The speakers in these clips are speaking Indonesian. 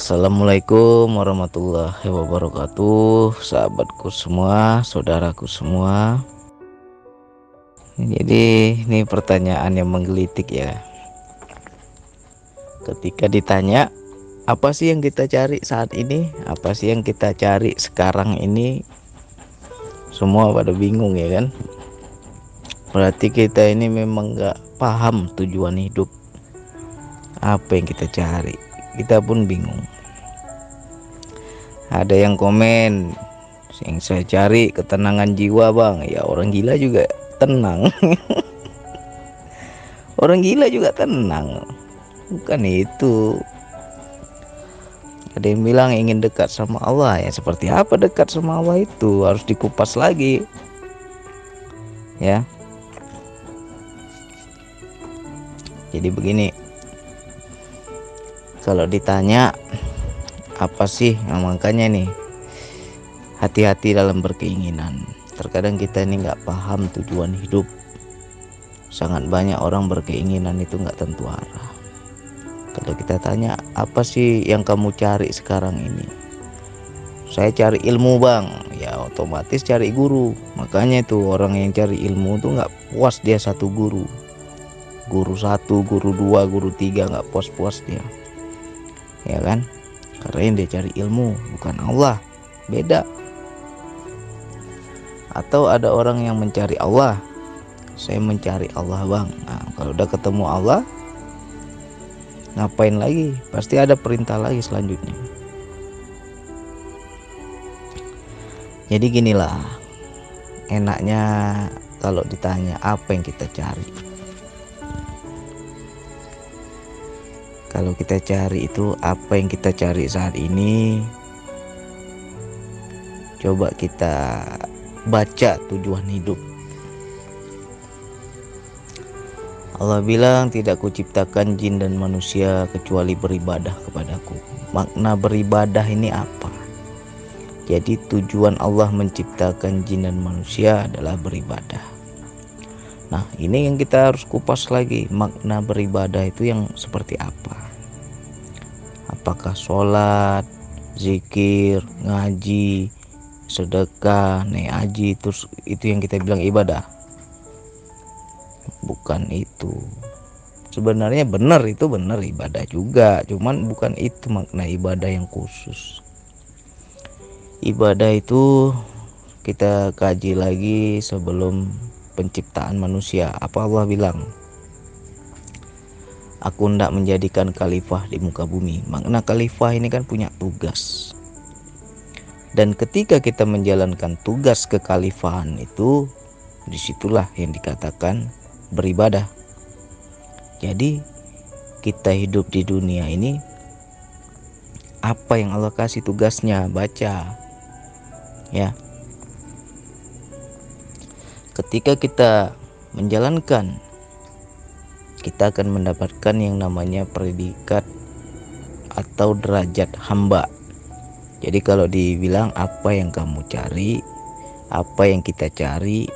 Assalamualaikum warahmatullahi wabarakatuh Sahabatku semua, saudaraku semua. Jadi ini pertanyaan yang menggelitik ya. Ketika ditanya Apa sih yang kita cari saat ini? Apa sih yang kita cari sekarang ini? Semua pada bingung ya kan? Berarti kita ini memang gak paham tujuan hidup. Apa yang kita cari kita pun bingung. Ada yang komen yang saya cari ketenangan jiwa bang. Ya orang gila juga tenang. Orang gila juga tenang. Bukan itu. Ada yang bilang ingin dekat sama Allah. Ya seperti apa dekat sama Allah itu? Harus dikupas lagi. Ya. Jadi begini kalau ditanya apa sih? Nah, makanya nih hati-hati dalam berkeinginan. Terkadang kita ini nggak paham tujuan hidup. Sangat banyak orang berkeinginan itu nggak tentu arah. Kalau kita tanya apa sih yang kamu cari sekarang ini? Saya cari ilmu bang. Ya otomatis cari guru. Makanya itu orang yang cari ilmu tuh nggak puas dia satu guru. Guru satu guru dua guru tiga nggak puas-puas dia ya kan? Yang dia cari ilmu bukan Allah. Beda. Atau ada orang yang mencari Allah. Saya mencari Allah bang. Nah, kalau udah ketemu Allah ngapain lagi? Pasti ada perintah lagi selanjutnya. Jadi ginilah. Enaknya kalau ditanya apa yang kita cari kalau kita cari itu apa yang kita cari saat ini? Coba kita baca tujuan hidup. Allah bilang tidak kuciptakan jin dan manusia kecuali beribadah kepadaku. Makna beribadah ini apa? Jadi tujuan Allah menciptakan jin dan manusia adalah beribadah Nah, ini yang kita harus kupas lagi makna beribadah itu yang seperti apa. Apakah sholat, zikir, ngaji, sedekah, nih haji terus itu yang kita bilang ibadah. Bukan itu. Sebenarnya benar itu benar ibadah juga, cuman bukan itu makna ibadah yang khusus. Ibadah itu kita kaji lagi sebelum penciptaan manusia. Apa Allah bilang? Aku hendak menjadikan khalifah di muka bumi. Makna khalifah ini kan punya tugas. Dan ketika kita menjalankan tugas kekhalifahan itu, di situlah yang dikatakan beribadah. Jadi kita hidup di dunia ini apa yang Allah kasih tugasnya baca ya ketika kita menjalankan kita akan mendapatkan yang namanya predikat atau derajat hamba. Jadi kalau dibilang apa yang kamu cari, apa yang kita cari,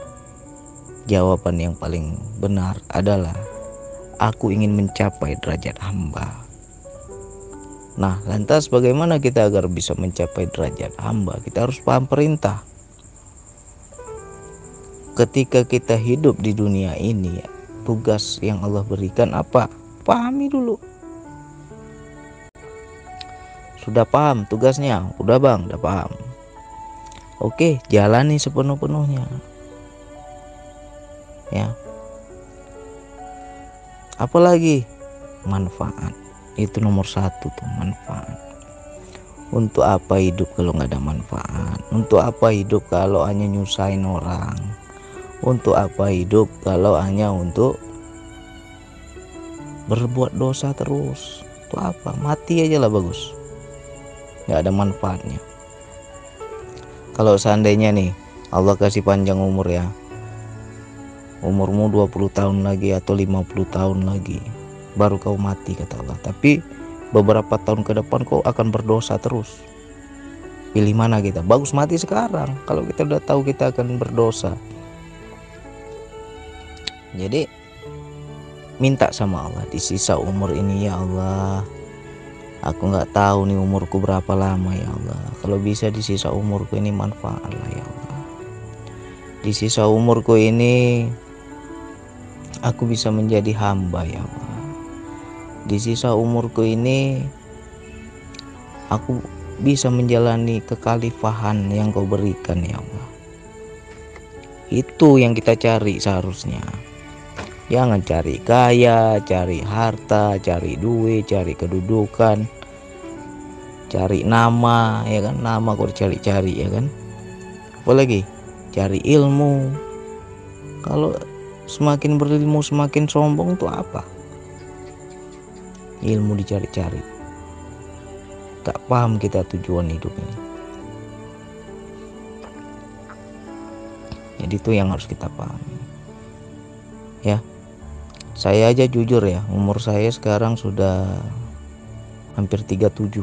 jawaban yang paling benar adalah aku ingin mencapai derajat hamba. Nah, lantas bagaimana kita agar bisa mencapai derajat hamba? Kita harus paham perintah ketika kita hidup di dunia ini tugas yang Allah berikan apa? Pahami dulu. Sudah paham tugasnya? Udah bang, udah paham. Oke, jalani sepenuh-penuhnya. Ya. Apalagi manfaat. Itu nomor satu tuh manfaat. Untuk apa hidup kalau nggak ada manfaat? Untuk apa hidup kalau hanya nyusahin orang? Untuk apa hidup kalau hanya untuk berbuat dosa terus? Itu apa? Mati aja lah bagus. Gak ada manfaatnya. Kalau seandainya nih Allah kasih panjang umur ya. Umurmu 20 tahun lagi atau 50 tahun lagi baru kau mati kata Allah. Tapi beberapa tahun ke depan kau akan berdosa terus. Pilih mana kita? Bagus mati sekarang. Kalau kita udah tahu kita akan berdosa, jadi minta sama Allah di sisa umur ini ya Allah Aku nggak tahu nih umurku berapa lama ya Allah. Kalau bisa di sisa umurku ini manfaat lah ya Allah. Di sisa umurku ini aku bisa menjadi hamba ya Allah. Di sisa umurku ini aku bisa menjalani kekalifahan yang kau berikan ya Allah. Itu yang kita cari seharusnya. Jangan cari kaya, cari harta, cari duit, cari kedudukan, cari nama, ya kan? Nama kok cari-cari, ya kan? Apalagi cari ilmu. Kalau semakin berilmu semakin sombong tuh apa? Ilmu dicari-cari. Tak paham kita tujuan hidup ini. Jadi itu yang harus kita pahami. Ya saya aja jujur ya umur saya sekarang sudah hampir 37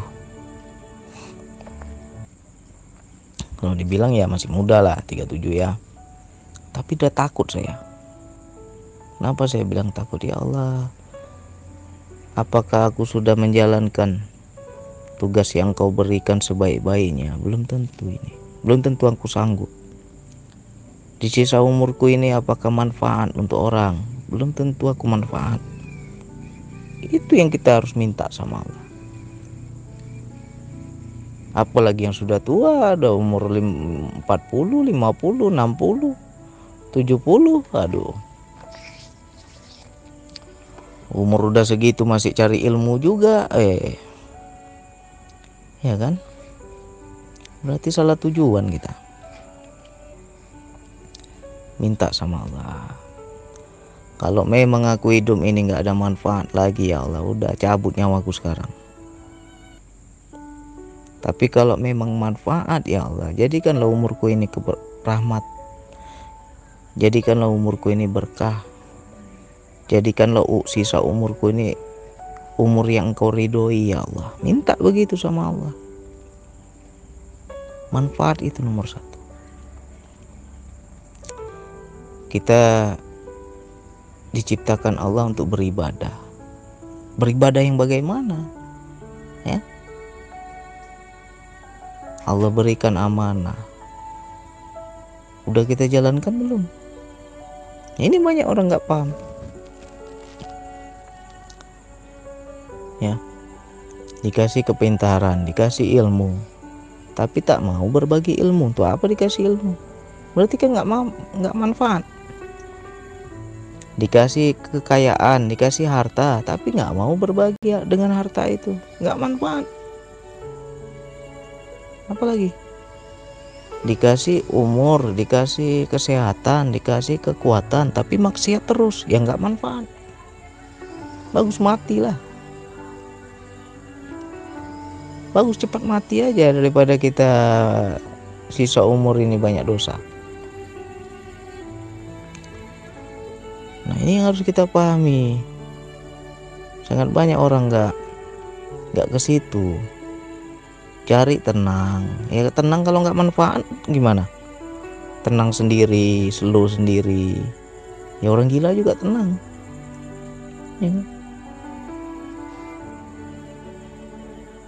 kalau dibilang ya masih muda lah 37 ya. Tapi udah takut saya. Kenapa saya bilang takut? Ya Allah apakah aku sudah menjalankan tugas yang kau berikan sebaik-baiknya? Belum tentu ini. Belum tentu aku sanggup. Di sisa umurku ini apakah manfaat untuk orang belum tentu aku manfaat. Itu yang kita harus minta sama Allah. Apalagi yang sudah tua ada umur 40 50 60 70 aduh. Umur udah segitu masih cari ilmu juga eh. Ya kan? Berarti salah tujuan kita. Minta sama Allah kalau memang aku hidup ini nggak ada manfaat lagi ya Allah udah cabut nyawaku sekarang. Tapi kalau memang manfaat ya Allah jadikanlah umurku ini rahmat jadikanlah umurku ini berkah. Jadikanlah sisa umurku ini umur yang engkau ridhoi ya Allah. Minta begitu sama Allah. Manfaat itu nomor satu. Kita diciptakan Allah untuk beribadah. Beribadah yang bagaimana? Ya. Allah berikan amanah. Udah kita jalankan belum? Ini banyak orang nggak paham. Ya. Dikasih kepintaran, dikasih ilmu, tapi tak mau berbagi ilmu. Untuk apa dikasih ilmu? Berarti kan nggak mau, nggak manfaat dikasih kekayaan, dikasih harta, tapi nggak mau berbagi dengan harta itu, nggak manfaat. Apalagi dikasih umur, dikasih kesehatan, dikasih kekuatan, tapi maksiat terus, ya nggak manfaat. Bagus matilah. Bagus cepat mati aja daripada kita sisa umur ini banyak dosa. Ini yang harus kita pahami. Sangat banyak orang nggak nggak ke situ. Cari tenang. Ya tenang kalau nggak manfaat gimana? Tenang sendiri, slow sendiri. Ya orang gila juga tenang. Ya. Kan?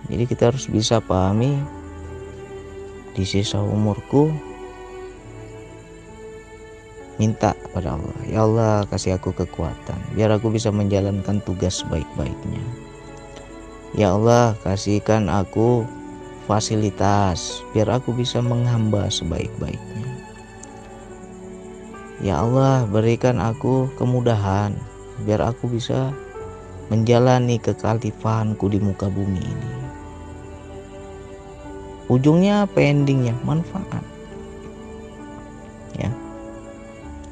Jadi kita harus bisa pahami di sisa umurku minta kepada Allah ya Allah kasih aku kekuatan biar aku bisa menjalankan tugas sebaik-baiknya ya Allah kasihkan aku fasilitas biar aku bisa menghamba sebaik-baiknya. Ya Allah berikan aku kemudahan biar aku bisa menjalani kekalifahanku di muka bumi ini. Ujungnya apa endingnya manfaat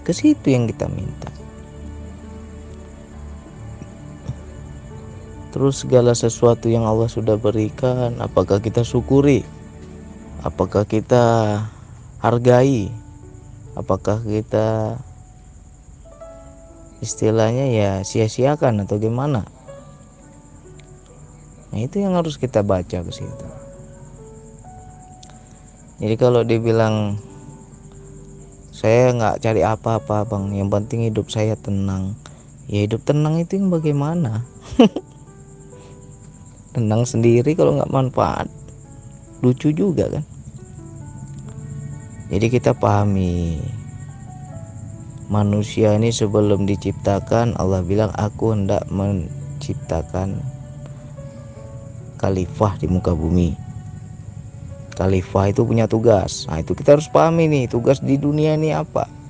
ke situ yang kita minta. Terus segala sesuatu yang Allah sudah berikan, apakah kita syukuri? Apakah kita hargai? Apakah kita istilahnya ya sia-siakan atau gimana? Nah, itu yang harus kita baca ke situ. Jadi kalau dibilang saya nggak cari apa-apa bang. Yang penting hidup saya tenang. Ya hidup tenang itu yang bagaimana? Tenang sendiri kalau nggak manfaat. Lucu juga kan? Jadi kita pahami manusia ini sebelum diciptakan Allah bilang aku hendak menciptakan khalifah di muka bumi khalifah itu punya tugas nah itu kita harus pahami nih tugas di dunia ini apa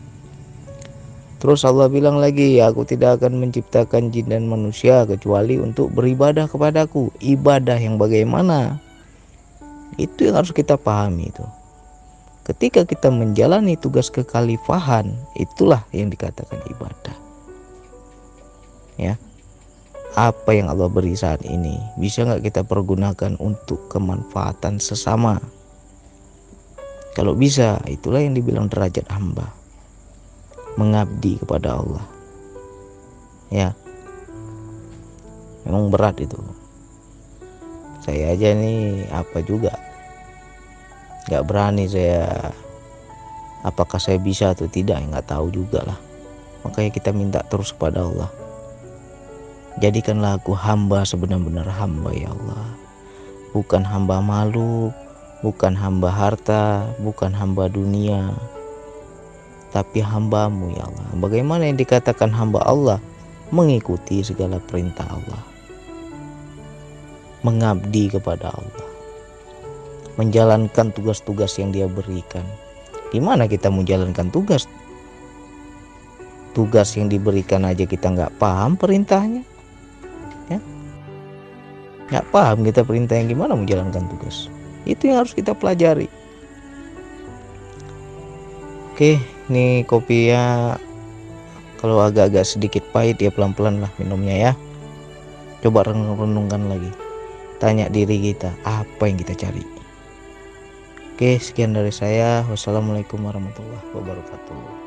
Terus Allah bilang lagi, aku tidak akan menciptakan jin dan manusia kecuali untuk beribadah kepadaku. Ibadah yang bagaimana? Itu yang harus kita pahami itu. Ketika kita menjalani tugas kekhalifahan, itulah yang dikatakan ibadah. Ya. Apa yang Allah beri saat ini? Bisa nggak kita pergunakan untuk kemanfaatan sesama? Kalau bisa, itulah yang dibilang derajat hamba. Mengabdi kepada Allah. Ya. Memang berat itu. Saya aja nih apa juga? Nggak berani saya apakah saya bisa atau tidak? Nggak tahu juga lah. Makanya kita minta terus kepada Allah jadikanlah aku hamba sebenar-benar hamba ya Allah bukan hamba malu bukan hamba harta bukan hamba dunia tapi hambamu ya Allah. Bagaimana yang dikatakan hamba Allah? Mengikuti segala perintah Allah. Mengabdi kepada Allah. Menjalankan tugas-tugas yang dia berikan. Gimana kita menjalankan tugas? Tugas yang diberikan aja kita nggak paham perintahnya. Nggak paham kita perintah yang gimana menjalankan tugas. Itu yang harus kita pelajari. Oke, ini kopinya kalau agak-agak sedikit pahit ya pelan-pelan lah minumnya ya. Coba renung-renungkan lagi. Tanya diri kita, apa yang kita cari? Oke, sekian dari saya. Wassalamualaikum warahmatullahi wabarakatuh.